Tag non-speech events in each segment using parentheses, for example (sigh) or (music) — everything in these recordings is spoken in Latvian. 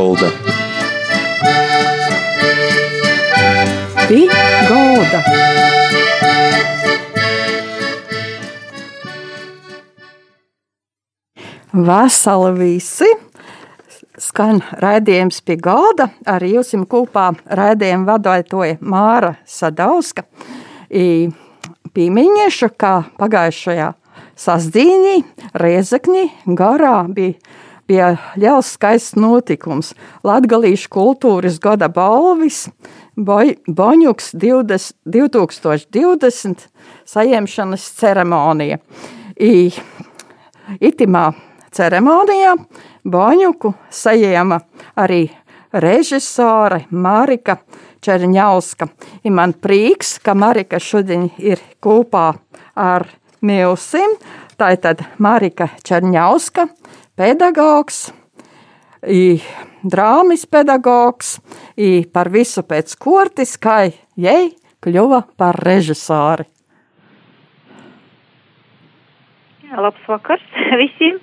Golda. Pī Golda. Vasala visi! Skan raidījums pie galda. Arī jums kopā raidījumu vadītoja Māra Sadauska. Pīmiņiešu, kā pagājušajā sasdīnī, Riezekņī garā bija, bija liels skaists notikums. Latgalīšu kultūras gada balvis Boņuks 20, 2020 saņemšanas ceremonija. I, itimā ceremonijā Boņuku saņēma arī režisore Marika Čerņauska. Ir man prieks, ka Marika šodien ir kopā ar Milsim. Tā ir tad Marika Čerņauska, pedagogs, drāmas pedagogs, par visu pēc kortis, kā jai kļuva par režisori. Jā, labs vakars (laughs) visiem!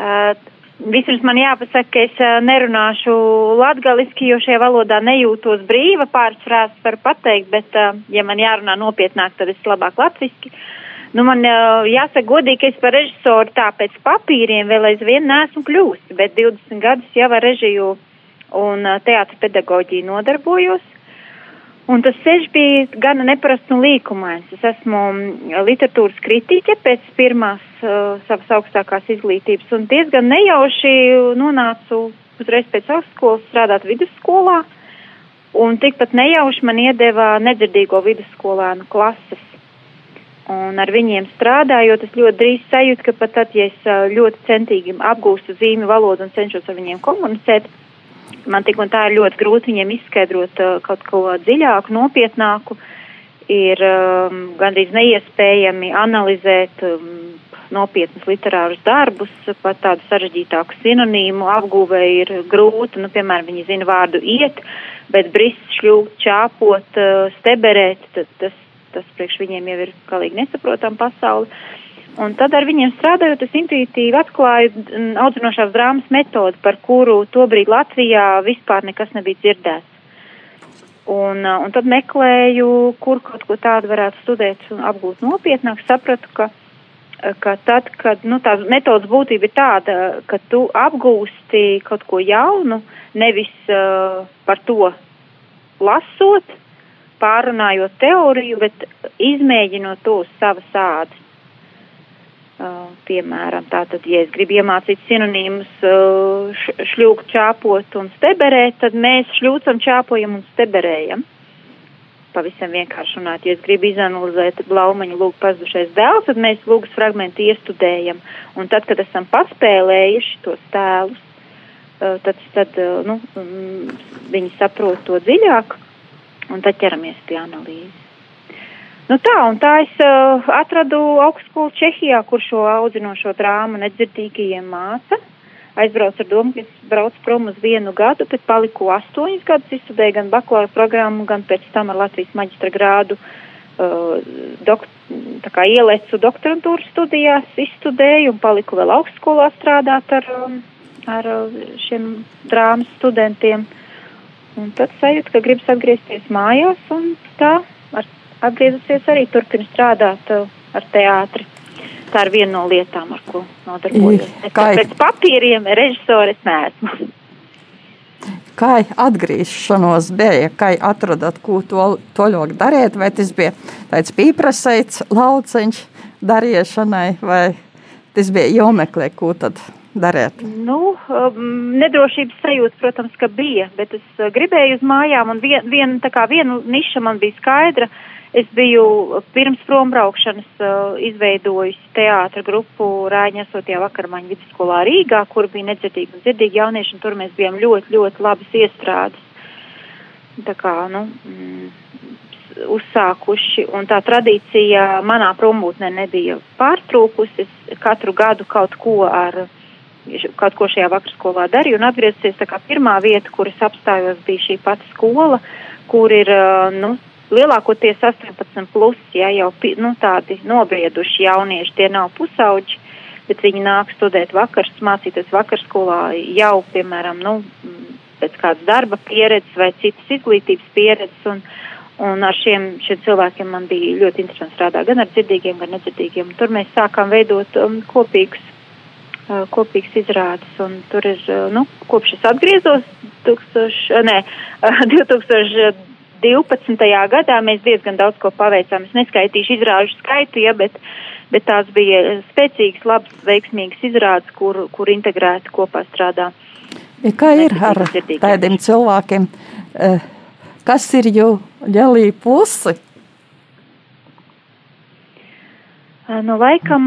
Uh, Vispirms man jāpasaka, ka es nerunāšu latgaliski, jo šajā valodā nejūtos brīva pāris frāzes var pateikt, bet, ja man jārunā nopietnāk, tad es labāk latviski. Nu, man jāsaka godīgi, ka es par režisoru tā pēc papīriem vēl aizvien neesmu kļūsti, bet 20 gadus jau ar režiju un teātra pedagoģiju nodarbojos. Un tas ceļš bija gana neparasts un līkumains. Es esmu literatūras kritiķe pēc pirmās uh, savas augstākās izglītības un diezgan nejauši nonācu uzreiz pēc augstskolas strādāt vidusskolā. Un tikpat nejauši man iedeva nedzirdīgo vidusskolēnu klases. Un ar viņiem strādājot, es ļoti drīz sajūtu, ka pat tad, ja es ļoti centīgi apgūstu zīmju valodu un cenšos ar viņiem komunicēt, man tik un tā ir ļoti grūti viņiem izskaidrot kaut ko dziļāku, nopietnāku. Ir um, gandrīz neiespējami analizēt um, nopietnus literārus darbus, pat tādu sarežģītāku sinonīmu apgūvē ir grūti. Nu, piemēram, viņi zina vārdu iet, bet brist, šļūt, čāpot, steberēt, tas, tas, priekš viņiem jau ir galīgi nesaprotam pasauli. Un tad ar viņiem strādājot, es intuitīvi atklāju audzinošās drāmas metodi, par kuru tobrīd Latvijā vispār nekas nebija dzirdēts. Un, un tad meklēju, kur kaut ko tādu varētu studēt un apgūt nopietnāk, sapratu, ka, ka tad, kad, nu, tā metodas būtība ir tāda, ka tu apgūsti kaut ko jaunu, nevis uh, par to lasot, pārunājot teoriju, bet izmēģinot to uz savas ādas. Uh, piemēram, tātad, ja es gribu iemācīt sinonīmus uh, šļūkt, čāpot un steberēt, tad mēs šļūcam, čāpojam un steberējam. Pavisam vienkārši runāt, ja es gribu izanalizēt blaumaņu lūgu pazudušais dēls, tad mēs lūgas fragmentu iestudējam. Un tad, kad esam paspēlējuši tos tēlus, uh, tad, tad nu, mm, viņi saprot to dziļāk, un tad ķeramies pie analīzes. Nu tā, un tā es uh, atradu augstskolu Čehijā, kur šo audzinošo drāmu nedzirdīgajiem māca. Aizbraucu ar domu, ka es braucu prom uz vienu gadu, bet paliku astoņus gadus, izstudēju gan bakalaura programmu, gan pēc tam ar Latvijas maģistra grādu uh, dok, kā ielecu doktorantūras studijās, izstudēju un paliku vēl augstskolā strādāt ar, um, ar šiem drāmas studentiem. Un tad sajūta, ka gribas atgriezties mājās un tā atgriezusies arī turpina strādāt uh, ar teātri. Tā ir viena no lietām, ar ko nodarbojos. Kā pēc papīriem režisores neesmu. (laughs) Kā atgriešanos bija, kā atradat, ko to toļok darīt, vai tas bija tāds pīprasēts lauceņš darīšanai, vai tas bija jomeklē, ko tad darīt? Nu, um, nedrošības sajūta, protams, ka bija, bet es uh, gribēju uz mājām, un vien, vien, viena niša man bija skaidra, Es biju pirms prombraukšanas uh, izveidojusi teātra grupu Rāņa esotajā vakarmaņa vidusskolā Rīgā, kur bija nedzirdīgi un dzirdīgi jaunieši, un tur mēs bijām ļoti, ļoti labas iestrādes. Tā kā, nu, mm, uzsākuši, un tā tradīcija manā prombūtnē nebija pārtrūkusi. Es katru gadu kaut ko ar, kaut ko šajā vakarskolā darīju, un atgriezusies tā kā pirmā vieta, kur es apstājos, bija šī pati skola, kur ir, nu, lielākoties 18 plus, ja jau nu, tādi nobrieduši jaunieši, tie nav pusauģi, bet viņi nāk studēt vakars, mācīties vakarskolā jau, piemēram, nu, pēc kādas darba pieredzes vai citas izglītības pieredzes. Un, un ar šiem, šiem cilvēkiem man bija ļoti interesanti strādāt gan ar dzirdīgiem, gan nedzirdīgiem. Tur mēs sākām veidot um, kopīgus, kopīgas izrādes. Un tur ir, nu, kopš es atgriezos 2000, ne, uh, 2012. gadā, mēs diezgan daudz ko paveicām. Es neskaitīšu izrāžu skaitu, ja, bet, bet tās bija spēcīgas, labas, veiksmīgas izrādes, kur, kur integrēti kopā strādā. Ja kā ir ar tādiem cilvēkiem, kas ir jau lielī pusi? Nu, laikam,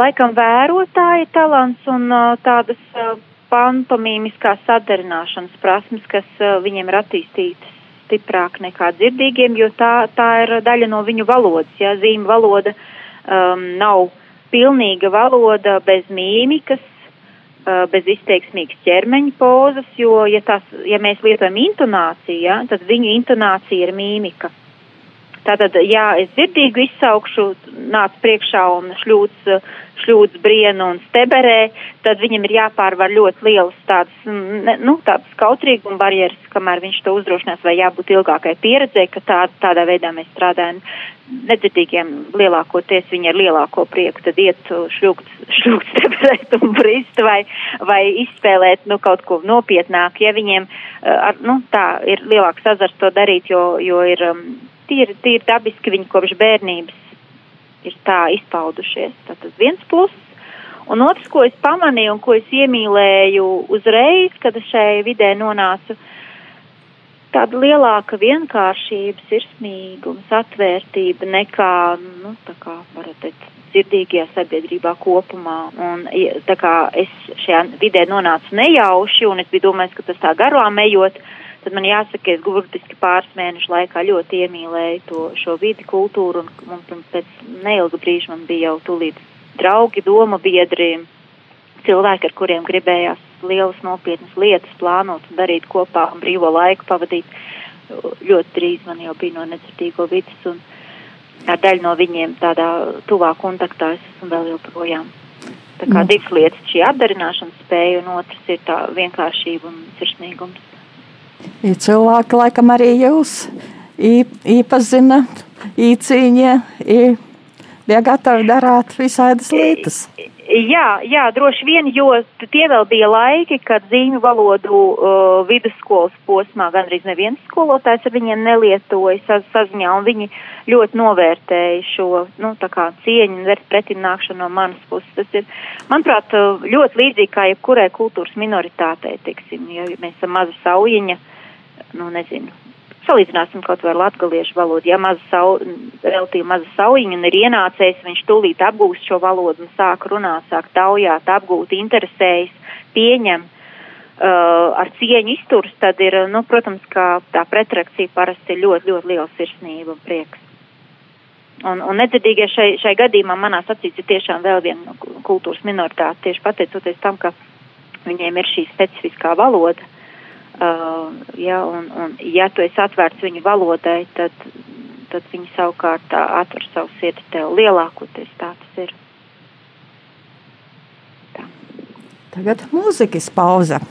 laikam vērotāja talants un tādas pantomīmiskās sadarināšanas prasmes, kas viņiem ir attīstītas stiprāk nekā dzirdīgiem, jo tā, tā ir daļa no viņu valodas. Ja zīme valoda um, nav pilnīga valoda bez mīmikas, Uh, bez izteiksmīgas ķermeņa pozas, jo, ja, tās, ja mēs lietojam intonāciju, ja, tad viņu intonācija ir mīmika. Tātad, ja es dzirdīgu izsaukšu, nāc priekšā un šļūts, šļūts brienu un steberē, tad viņam ir jāpārvar ļoti lielas tādas, nu, tādas kautrīguma barjeras, kamēr viņš to uzdrošinās, vai jābūt ilgākai pieredzē, ka tā, tādā veidā mēs strādājam. Nedzirdīgiem lielākoties viņi ar lielāko prieku tad iet šļūkt, šļūkt (laughs) stebrēt un brist vai, vai izspēlēt, nu, kaut ko nopietnāk, ja viņiem, ar, nu, tā ir lielāks azars to darīt, jo, jo ir um, tīri, tīri dabiski viņi kopš bērnības ir tā izpaudušies. Tātad viens plus. Un otrs, ko es pamanīju un ko es iemīlēju uzreiz, kad es šai vidē nonācu, uh, tāda lielāka vienkāršība, sirsnīgums, atvērtība nekā, nu, tā kā varat teikt, dzirdīgajā sabiedrībā kopumā. Un tā kā es šajā vidē nonācu nejauši, un es biju domājis, ka tas tā garām ejot, tad man jāsaka, es burtiski pāris mēnešu laikā ļoti iemīlēju to, šo vidi, kultūru, un, un pēc neilga brīža man bija jau tūlīt draugi, doma biedri, cilvēki, ar kuriem gribējās lielas nopietnas lietas plānot un darīt kopā un brīvo laiku pavadīt. Ļoti drīz man jau bija no nedzirdīgo vidas un ar daļu no viņiem tādā tuvā kontaktā es esmu vēl joprojām. Tā kā mm. divas lietas - šī atdarināšanas spēja un otrs ir tā vienkāršība un sirsnīgums. Cilvēki, laikam arī jūs īpazina, īcīņa, bija gatavi darāt visādas lietas. Jā, jā, droši vien, jo tie vēl bija laiki, kad zīmju valodu uh, vidusskolas posmā gandrīz neviens skolotājs ar viņiem nelietoja saz, saziņā, un viņi ļoti novērtēja šo, nu, tā kā cieņu un pretimnākšanu no manas puses. Tas ir, manuprāt, uh, ļoti līdzīgi kā jebkurai kultūras minoritātei, teiksim, ja mēs esam maza saujiņa, nu, nezinu, salīdzināsim kaut vai latgaliešu valodu. Ja maza sau, relatīvi maza saujiņa un ir ienācējis, viņš tūlīt apgūst šo valodu un sāk runāt, sāk taujāt, apgūt, interesējas, pieņem, uh, ar cieņu izturs, tad ir, nu, protams, ka tā pretrakcija parasti ir ļoti, ļoti liela sirsnība un prieks. Un, un nedzirdīgie šai, šai gadījumā manās acīs ir tiešām vēl viena kultūras minoritāte, tieši pateicoties tam, ka viņiem ir šī specifiskā valoda Uh, ja, un, un, ja tu esi atvērts viņu valodai, tad, tad viņi savukārt atver savu sirdi tev lielākoties tā tas ir. Tā. Tagad mūzikas pauze.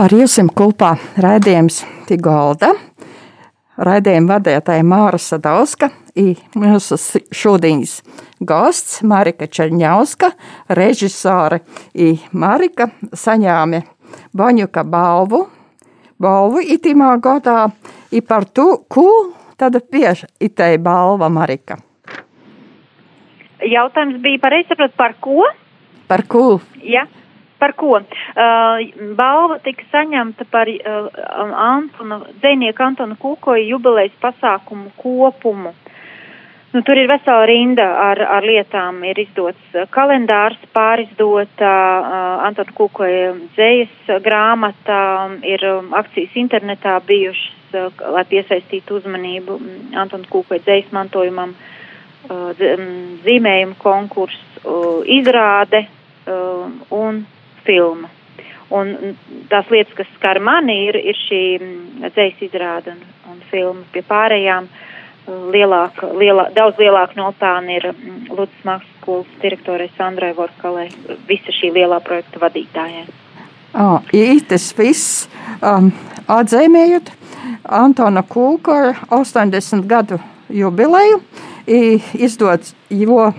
Ar jums kopā raidījums Tigolda. Raidījuma vadītāja Māra Sadauska mūsu šodienas gosts Marika Čerņauska, režisāre i Marika saņēma Baņuka balvu, balvu itimā gadā i par to, ko tad bieži itei balva Marika. Jautājums bija pareizi saprot par ko? Par ko? Ja. Par ko? Uh, balva tika saņemta par uh, Antona, dzēnieku Antona Kūkoja jubilejas pasākumu kopumu. Nu, tur ir vesela rinda ar, ar lietām. Ir izdots kalendārs, pārizdota uh, Antona Kūkoja dzējas grāmata, ir um, akcijas internetā bijušas, uh, lai piesaistītu uzmanību Antona Kūkoja dzējas mantojumam, uh, zīmējumu konkursu, uh, izrāde uh, un filma. Un tās lietas, kas skar mani, ir, ir šī dzējas izrāda un, un filma pie pārējām. Lielāk, lielā, daudz lielāka nopelna ir Lūdzu mākslas skolas direktorai Sandrai Vorkalai, visa šī lielā projekta vadītājai. Oh, tas viss um, atzīmējot Antona Kūka 80 gadu jubileju, izdots, jo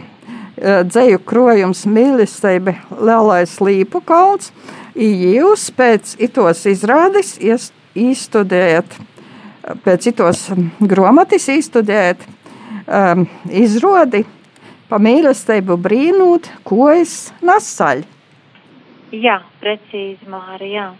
dzēju krojums mīlestība lielais līpu kalns. Jūs pēc itos izrādes izstudējat, pēc itos gromatis izstudējat um, izrodi pa mīlestību brīnūt, ko es nasaļ. Jā, precīzi, Māri, jā.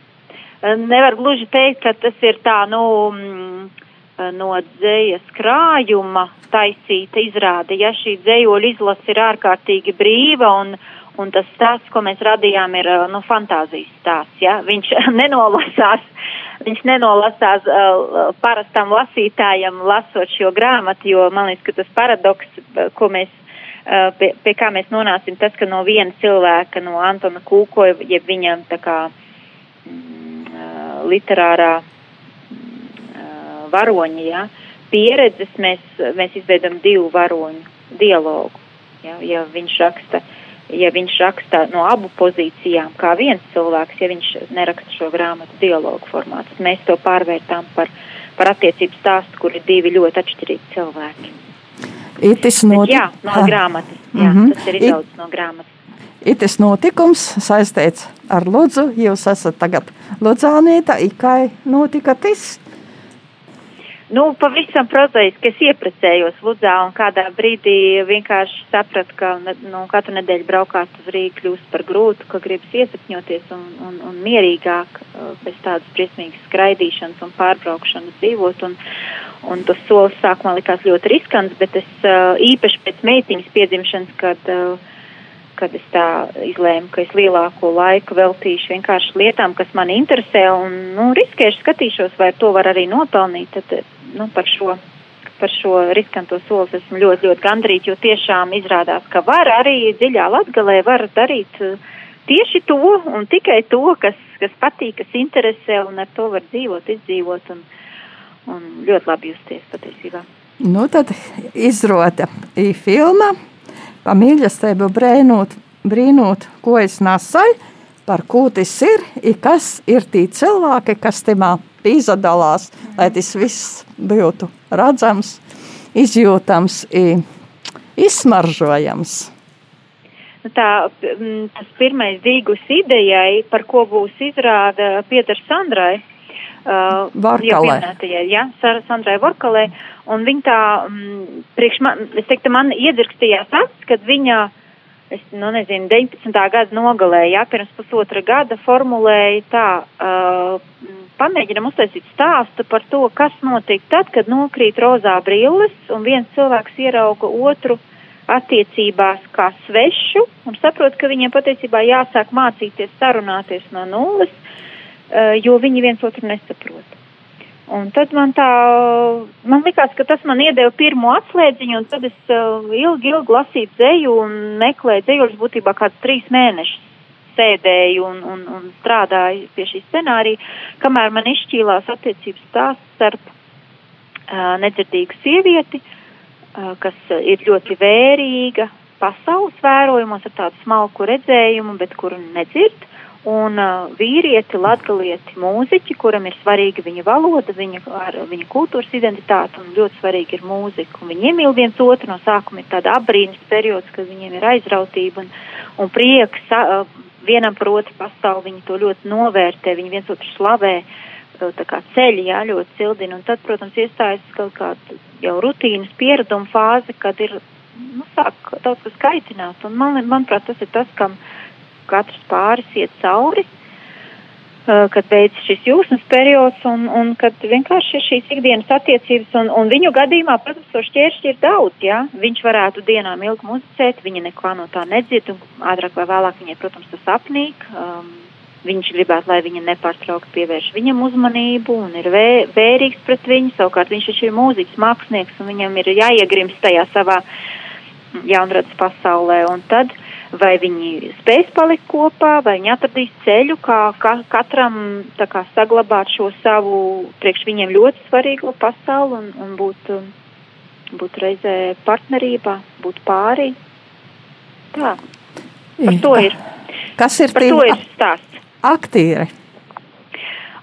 Nevar gluži teikt, ka tas ir tā, nu, mm, no dzējas krājuma taisīta izrāde. Ja šī dzējoļa izlase ir ārkārtīgi brīva un, un tas stāsts, ko mēs radījām, ir nu, fantāzijas stāsts. Ja? Viņš (laughs) nenolasās, viņš nenolasās uh, parastam lasītājam, lasot šo grāmatu, jo man liekas, ka tas paradoks, ko mēs uh, pie, pie kā mēs nonācim, tas, ka no viena cilvēka, no Antona Kūkoja, jeb viņam tā kā mm, literārā varoņi, ja, pieredzes mēs, mēs izveidam divu varoņu dialogu. Ja, ja viņš raksta, ja viņš raksta no abu pozīcijām, kā viens cilvēks, ja viņš neraksta šo grāmatu dialogu formā, tad mēs to pārvērtām par, par attiecību stāstu, kur ir divi ļoti atšķirīgi cilvēki. Itis notik... Jā, no ha. grāmatas. Jā, mm -hmm. tas ir izaudzis no grāmatas. Itis notikums saistīts ar Lūdzu. Jūs esat tagad Ludzānīta, ikai notika tas. Nu, pavisam prozaiski es ieprecējos Ludzā un kādā brīdī vienkārši sapratu, ka nu, katru nedēļu braukāt uz Rīgu kļūst par grūtu, ka gribas iesakņoties un, un, un mierīgāk bez tādas briesmīgas skraidīšanas un pārbraukšanas dzīvot. Un, un tas solis sākumā likās ļoti riskants, bet es īpaši pēc meitiņas piedzimšanas, kad uh, kad es tā izlēmu, ka es lielāko laiku veltīšu vienkārši lietām, kas man interesē un, nu, riskēšu skatīšos, vai to var arī nopelnīt, tad nu, par šo par šo riskanto soli esmu ļoti, ļoti gandrīt, jo tiešām izrādās, ka var arī dziļā latgalē var darīt uh, tieši to un tikai to, kas, kas patīk, kas interesē un ar to var dzīvot, izdzīvot un, un ļoti labi justies patiesībā. Nu tad izrota i filma pa mīļestību brēnot, brīnot, ko es nasaļu, par ko tas ir, i kas ir tī cilvēki, kas timā izdalās, lai tas viss būtu redzams, izjūtams, izsmaržojams. Nu tā, tas pirmais dīgus idejai, par ko būs izrāda Pieters Sandrai, uh, Vorkalē. Jā, Sandrai Vorkalē, un viņa tā, m, priekš man, es teiktu, man iedzirkstījās acis, kad viņa es, nu, nezinu, 19. gada nogalē, jā, pirms pusotra gada formulēja tā, uh, pamēģinam uztaisīt stāstu par to, kas notiek tad, kad nokrīt rozā brilles un viens cilvēks ierauga otru attiecībās kā svešu un saprot, ka viņiem patiesībā jāsāk mācīties sarunāties no nulles, jo viņi viens otru nesaprot. Un tad man tā, man likās, ka tas man iedeva pirmo atslēdziņu, un tad es ilgi, ilgi lasīju dzēju un meklēju dzējuļus būtībā kāds trīs mēnešus sēdēju un, un, un strādāju pie šī scenārija, kamēr man izšķīlās attiecības stāsts starp uh, nedzirdīgu sievieti, uh, kas ir ļoti vērīga pasaules vērojumos ar tādu smalku redzējumu, bet kuru nedzird, un uh, vīrieti, latgalieti mūziķi, kuram ir svarīga viņa valoda, viņa, ar, viņa kultūras identitāte un ļoti svarīga ir mūzika. Un viņi iemīl viens otru, no sākuma ir tāda abrīnas periods, kad viņiem ir aizrautība un, un prieks uh, vienam par otru pastāv, viņi to ļoti novērtē, viņi viens otru slavē, uh, tā kā ceļi, jā, ļoti cildina. Un tad, protams, iestājas kaut kāda jau rutīnas piereduma fāze, kad ir, nu, sāk daudz kas kaitināt. Un man, manuprāt, tas ir tas, kam katrs pāris iet cauri, uh, kad beidzas šis jūsmas periods un, un kad vienkārši ir šīs ikdienas attiecības. Un, un viņu gadījumā, protams, to šķēršļi ir daudz, jā. Viņš varētu dienām ilgi muzicēt, viņa neko no tā nedzird, un ātrāk vai vēlāk viņai, protams, tas apnīk. Um, viņš gribētu, lai viņa nepārtraukti pievērš viņam uzmanību un ir vē, vērīgs pret viņu. Savukārt viņš taču ir mūziķis, mākslinieks un viņam ir jāiegrims tajā savā jaunradas pasaulē. Un tad vai viņi spēs palikt kopā, vai viņi atradīs ceļu, kā ka, katram kā, saglabāt šo savu priekš viņiem ļoti svarīgo pasauli un, un būt, būt reizē partnerībā, būt pārī. Tā. Par to ir. Kas ir Par to ir stāsts. Aktieri.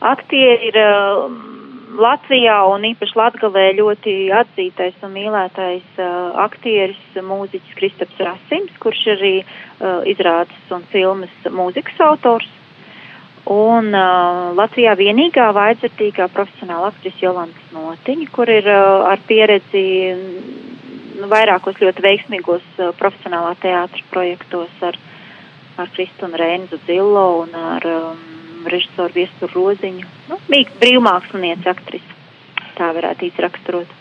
Aktieri ir uh, Latvijā un īpaši Latgalē ļoti atzītais un mīlētais uh, aktieris, mūziķis Kristaps Rasims, kurš arī uh, izrādes un filmas mūzikas autors. Un uh, Latvijā vienīgā vaidzertīgā profesionāla aktrise Jolantas Notiņa, kur ir uh, ar pieredzi nu, vairākos ļoti veiksmīgos uh, profesionālā teātra projektos ar, ar Kristu un Rēnzu Zillo un ar um, režisoru Viesturu Roziņu. Nu, bija brīvmāksliniece aktrise. Tā varētu izraksturot.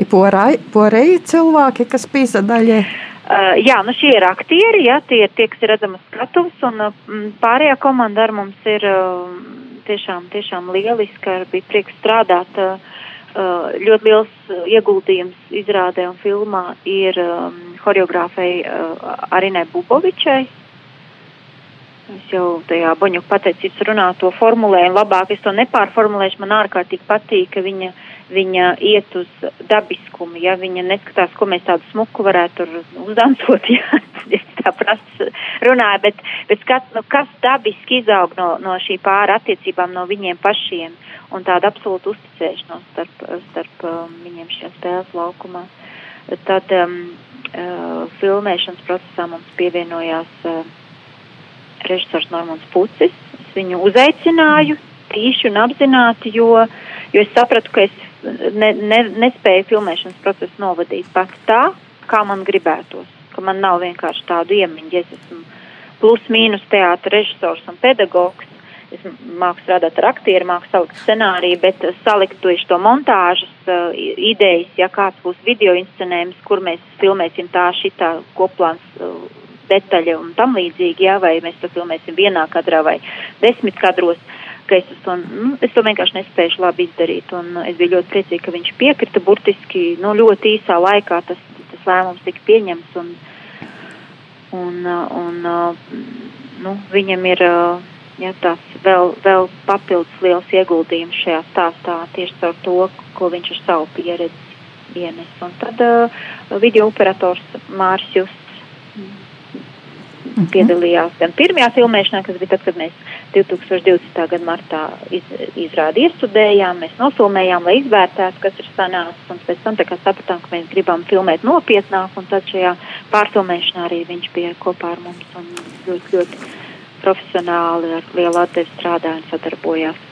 Ir porēji cilvēki, kas pīsadaļie. Uh, jā, nu šie ir aktieri, jā, tie ir tie, kas ir redzami skatuves, un uh, pārējā komanda ar mums ir uh, tiešām, tiešām lieliska, bija prieks strādāt. Uh, ļoti liels ieguldījums izrādē un filmā ir um, horeogrāfei uh, Arinai Bubovičai, Es jau tajā Boņu pateicības runā to formulēju labāk, es to nepārformulēšu, man ārkārtīgi patīk, ka viņa, viņa iet uz dabiskumu, ja viņa neskatās, ko mēs tādu smuku varētu uzdansot, (laughs) ja es tā prasts runāju, bet, bet skat, nu, kas dabiski izaug no, no šī pāra attiecībām no viņiem pašiem un tāda absolūta uzticēšanos starp, starp um, viņiem šajā spēles laukumā. Tad um, uh, filmēšanas procesā mums pievienojās uh, režisors Normons Pucis. Es viņu uzaicināju tīši un apzināti, jo, jo es sapratu, ka es ne, ne, nespēju filmēšanas procesu novadīt pats tā, kā man gribētos. Ka man nav vienkārši tādu iemiņu, ja es esmu plus mīnus teātra režisors un pedagogs. Es māku strādāt ar aktieru, māku salikt scenāriju, bet salikt tieši to montāžas uh, idejas, ja kāds būs video inscenējums, kur mēs filmēsim tā, šitā koplāns uh, detaļa un tam līdzīgi, jā, vai mēs to filmēsim vienā kadrā vai desmit kadros, ka es to, nu, es to vienkārši nespēju labi izdarīt. Es biju ļoti priecīga, ka viņš piekrita burtiski, nu, ļoti īsā laikā tas, tas lēmums tika pieņemts un, un, un nu, viņam ir, jā, tās vēl, vēl papildus liels ieguldījums šajā stāstā tieši caur to, ko viņš ar savu pieredzi ienes. Un tad uh, video operators Mārs Justs Mhm. piedalījās gan pirmajā filmēšanā, kas bija tad, kad mēs 2020. gada martā iz, izrādi iestudējām, mēs nofilmējām, lai izvērtētu, kas ir sanācis, un pēc tam sapratām, ka mēs gribam filmēt nopietnāk, un tad šajā pārfilmēšanā arī viņš bija kopā ar mums un ļoti, ļoti profesionāli ar lielu atdevi strādāja un sadarbojās.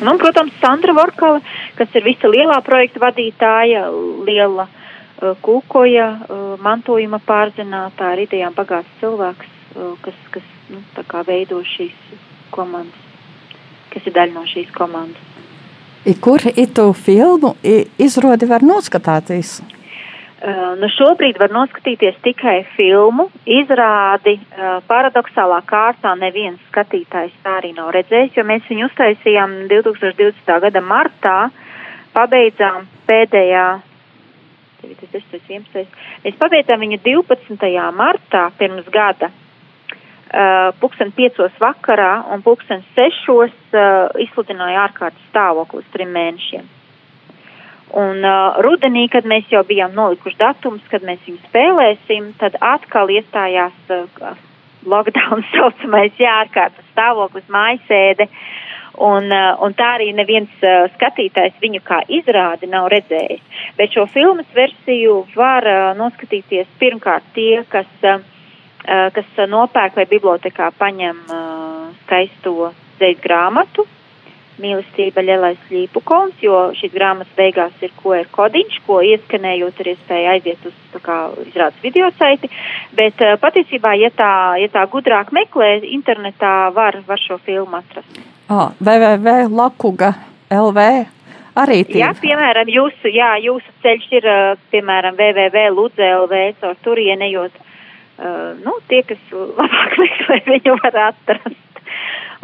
Un, protams, Sandra Vorkala, kas ir visa lielā projekta vadītāja, liela uh, kūkoja, uh, mantojuma pārzinātā, ar idejām bagāts cilvēks, kas, kas nu, veido šīs komandas, kas ir daļa no šīs komandas. I kur itu filmu izrādi var noskatīties? Uh, nu šobrīd var noskatīties tikai filmu. Izrādi uh, paradoxālā kārtā neviens skatītājs tā arī nav redzējis, jo mēs viņu uztaisījām 2020. gada martā, pabeidzām pēdējā 9, 10, 11. Mēs pabeidzām viņu 12. martā pirms gada uh, pulksten piecos vakarā un pulksten sešos uh, izsludināja ārkārtas stāvokli uz trim mēnešiem. Un uh, rudenī, kad mēs jau bijām nolikuši datums, kad mēs viņu spēlēsim, tad atkal iestājās uh, lockdown (laughs) saucamais, jā, ārkārtas stāvoklis, mājasēde. Un, uh, un tā arī neviens uh, skatītājs viņu kā izrādi nav redzējis. Bet šo filmas versiju var uh, noskatīties pirmkārt tie, kas, uh kas nopērk vai bibliotekā paņem uh, skaisto zeļu grāmatu, mīlestība lielais līpukons, jo šīs grāmatas beigās ir QR kodiņš, ko ieskanējot ir iespēja aiziet uz, tā kā, izrādes video saiti, bet patiesībā, ja tā, ja tā gudrāk meklē, internetā var, var šo filmu atrast. Ah, www.lakuga LV arī tie. Jā, piemēram, jūsu, jā, jūsu ceļš ir, piemēram, www.ludze.lv, caur turienejot, uh, nu, tie, kas labāk (laughs) meklē, viņu var atrast.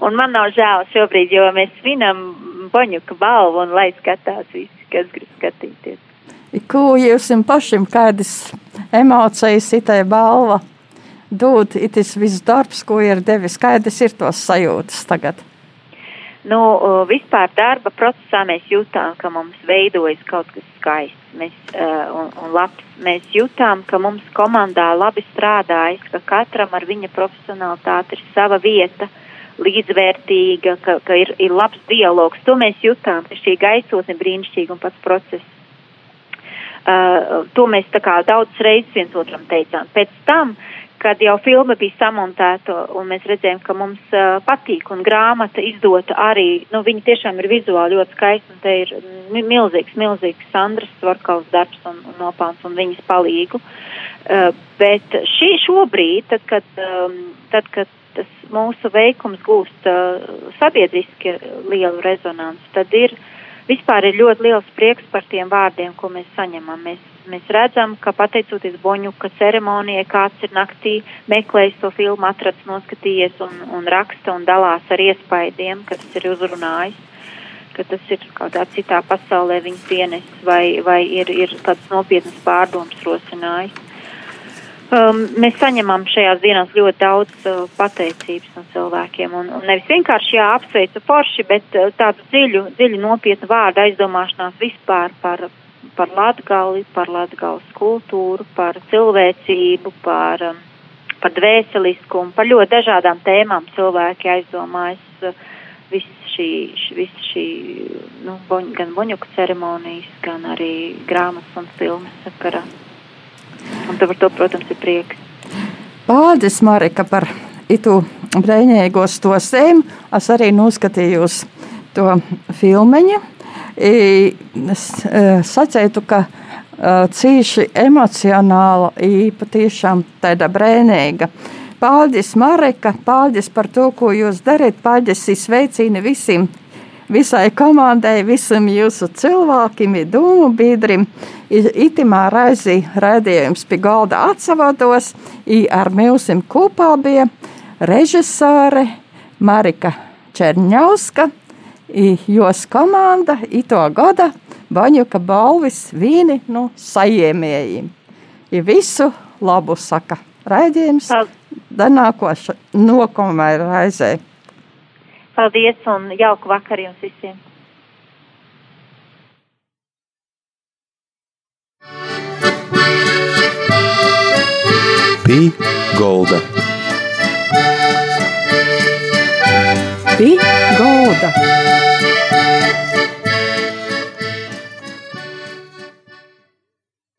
Un man nav žēl šobrīd, jo mēs svinam Boņuka balvu un lai skatās visi, kas grib skatīties. Ko jūs pašam kādas emocijas itai balva dod, itis viss darbs, ko ir devis, kādas ir tos sajūtas tagad? Nu, vispār darba procesā mēs jūtām, ka mums veidojas kaut kas skaists mēs, uh, un, un labs. Mēs jūtām, ka mums komandā labi strādājas, ka katram ar viņa profesionalitāti ir sava vieta. Uh, līdzvērtīga, ka, ka ir, ir labs dialogs. To mēs jutām, ka šī gaisotne brīnišķīga un pats process. Uh, to mēs tā kā daudz reizes viens otram teicām. Pēc tam, kad jau filma bija samontēta un mēs redzējām, ka mums uh, patīk un grāmata izdota arī, nu, viņa tiešām ir vizuāli ļoti skaista un te ir milzīgs, milzīgs Sandras Svarkaus darbs un, un nopelns un viņas palīgu. Uh, bet šī šobrīd, tad, kad, um, tad, kad tas mūsu veikums gūst uh, sabiedriski lielu rezonanci, tad ir vispār ir ļoti liels prieks par tiem vārdiem, ko mēs saņemam. Mēs, mēs redzam, ka pateicoties Boņuka ceremonijai, kāds ir naktī meklējis to filmu, atrads, noskatījies un, un raksta un dalās ar iespaidiem, kas ir uzrunājis ka tas ir kādā citā pasaulē viņa pienes vai, vai ir, ir kāds nopietnas pārdoms rosinājis. Um, mēs saņemam šajās dienās ļoti daudz uh, pateicības no cilvēkiem. Un, un nevis vienkārši apsveicu forši, bet uh, tādu dziļu, dziļu nopietnu vārdu aizdomāšanās vispār par, par latgali, par latgales kultūru, par cilvēcību, par, um, par dvēseliskumu, par ļoti dažādām tēmām cilvēki aizdomājas. Uh, viss šī, viss šī nu, boņ, gan boņuku ceremonijas, gan arī grāmatas un filmas sakarā. Un par to, protams, ir prieks. Paldies, Marika, par itu brēņēgos to sēm. Es arī noskatījos to filmeņu. Es e, sacētu, ka e, cīši emocionāla, patiešām tāda brēnīga. Paldies, Marika, paldies par to, ko jūs darat. Paldies, sveicini visiem visai komandai, visam jūsu cilvēkiem, dūmu biedrim. Itimā raizī raidījums pie galda atsavados, i ar mūsim kopā bija režisāre Marika Čerņauska, jos komanda, i to gada Baņuka balvis vīni no nu, sajiemējiem. I visu labu saka raidījums, danākoša nokomai raizē. Paldies un jauku vakaru jums visiem! Pī Golda. Pī Golda.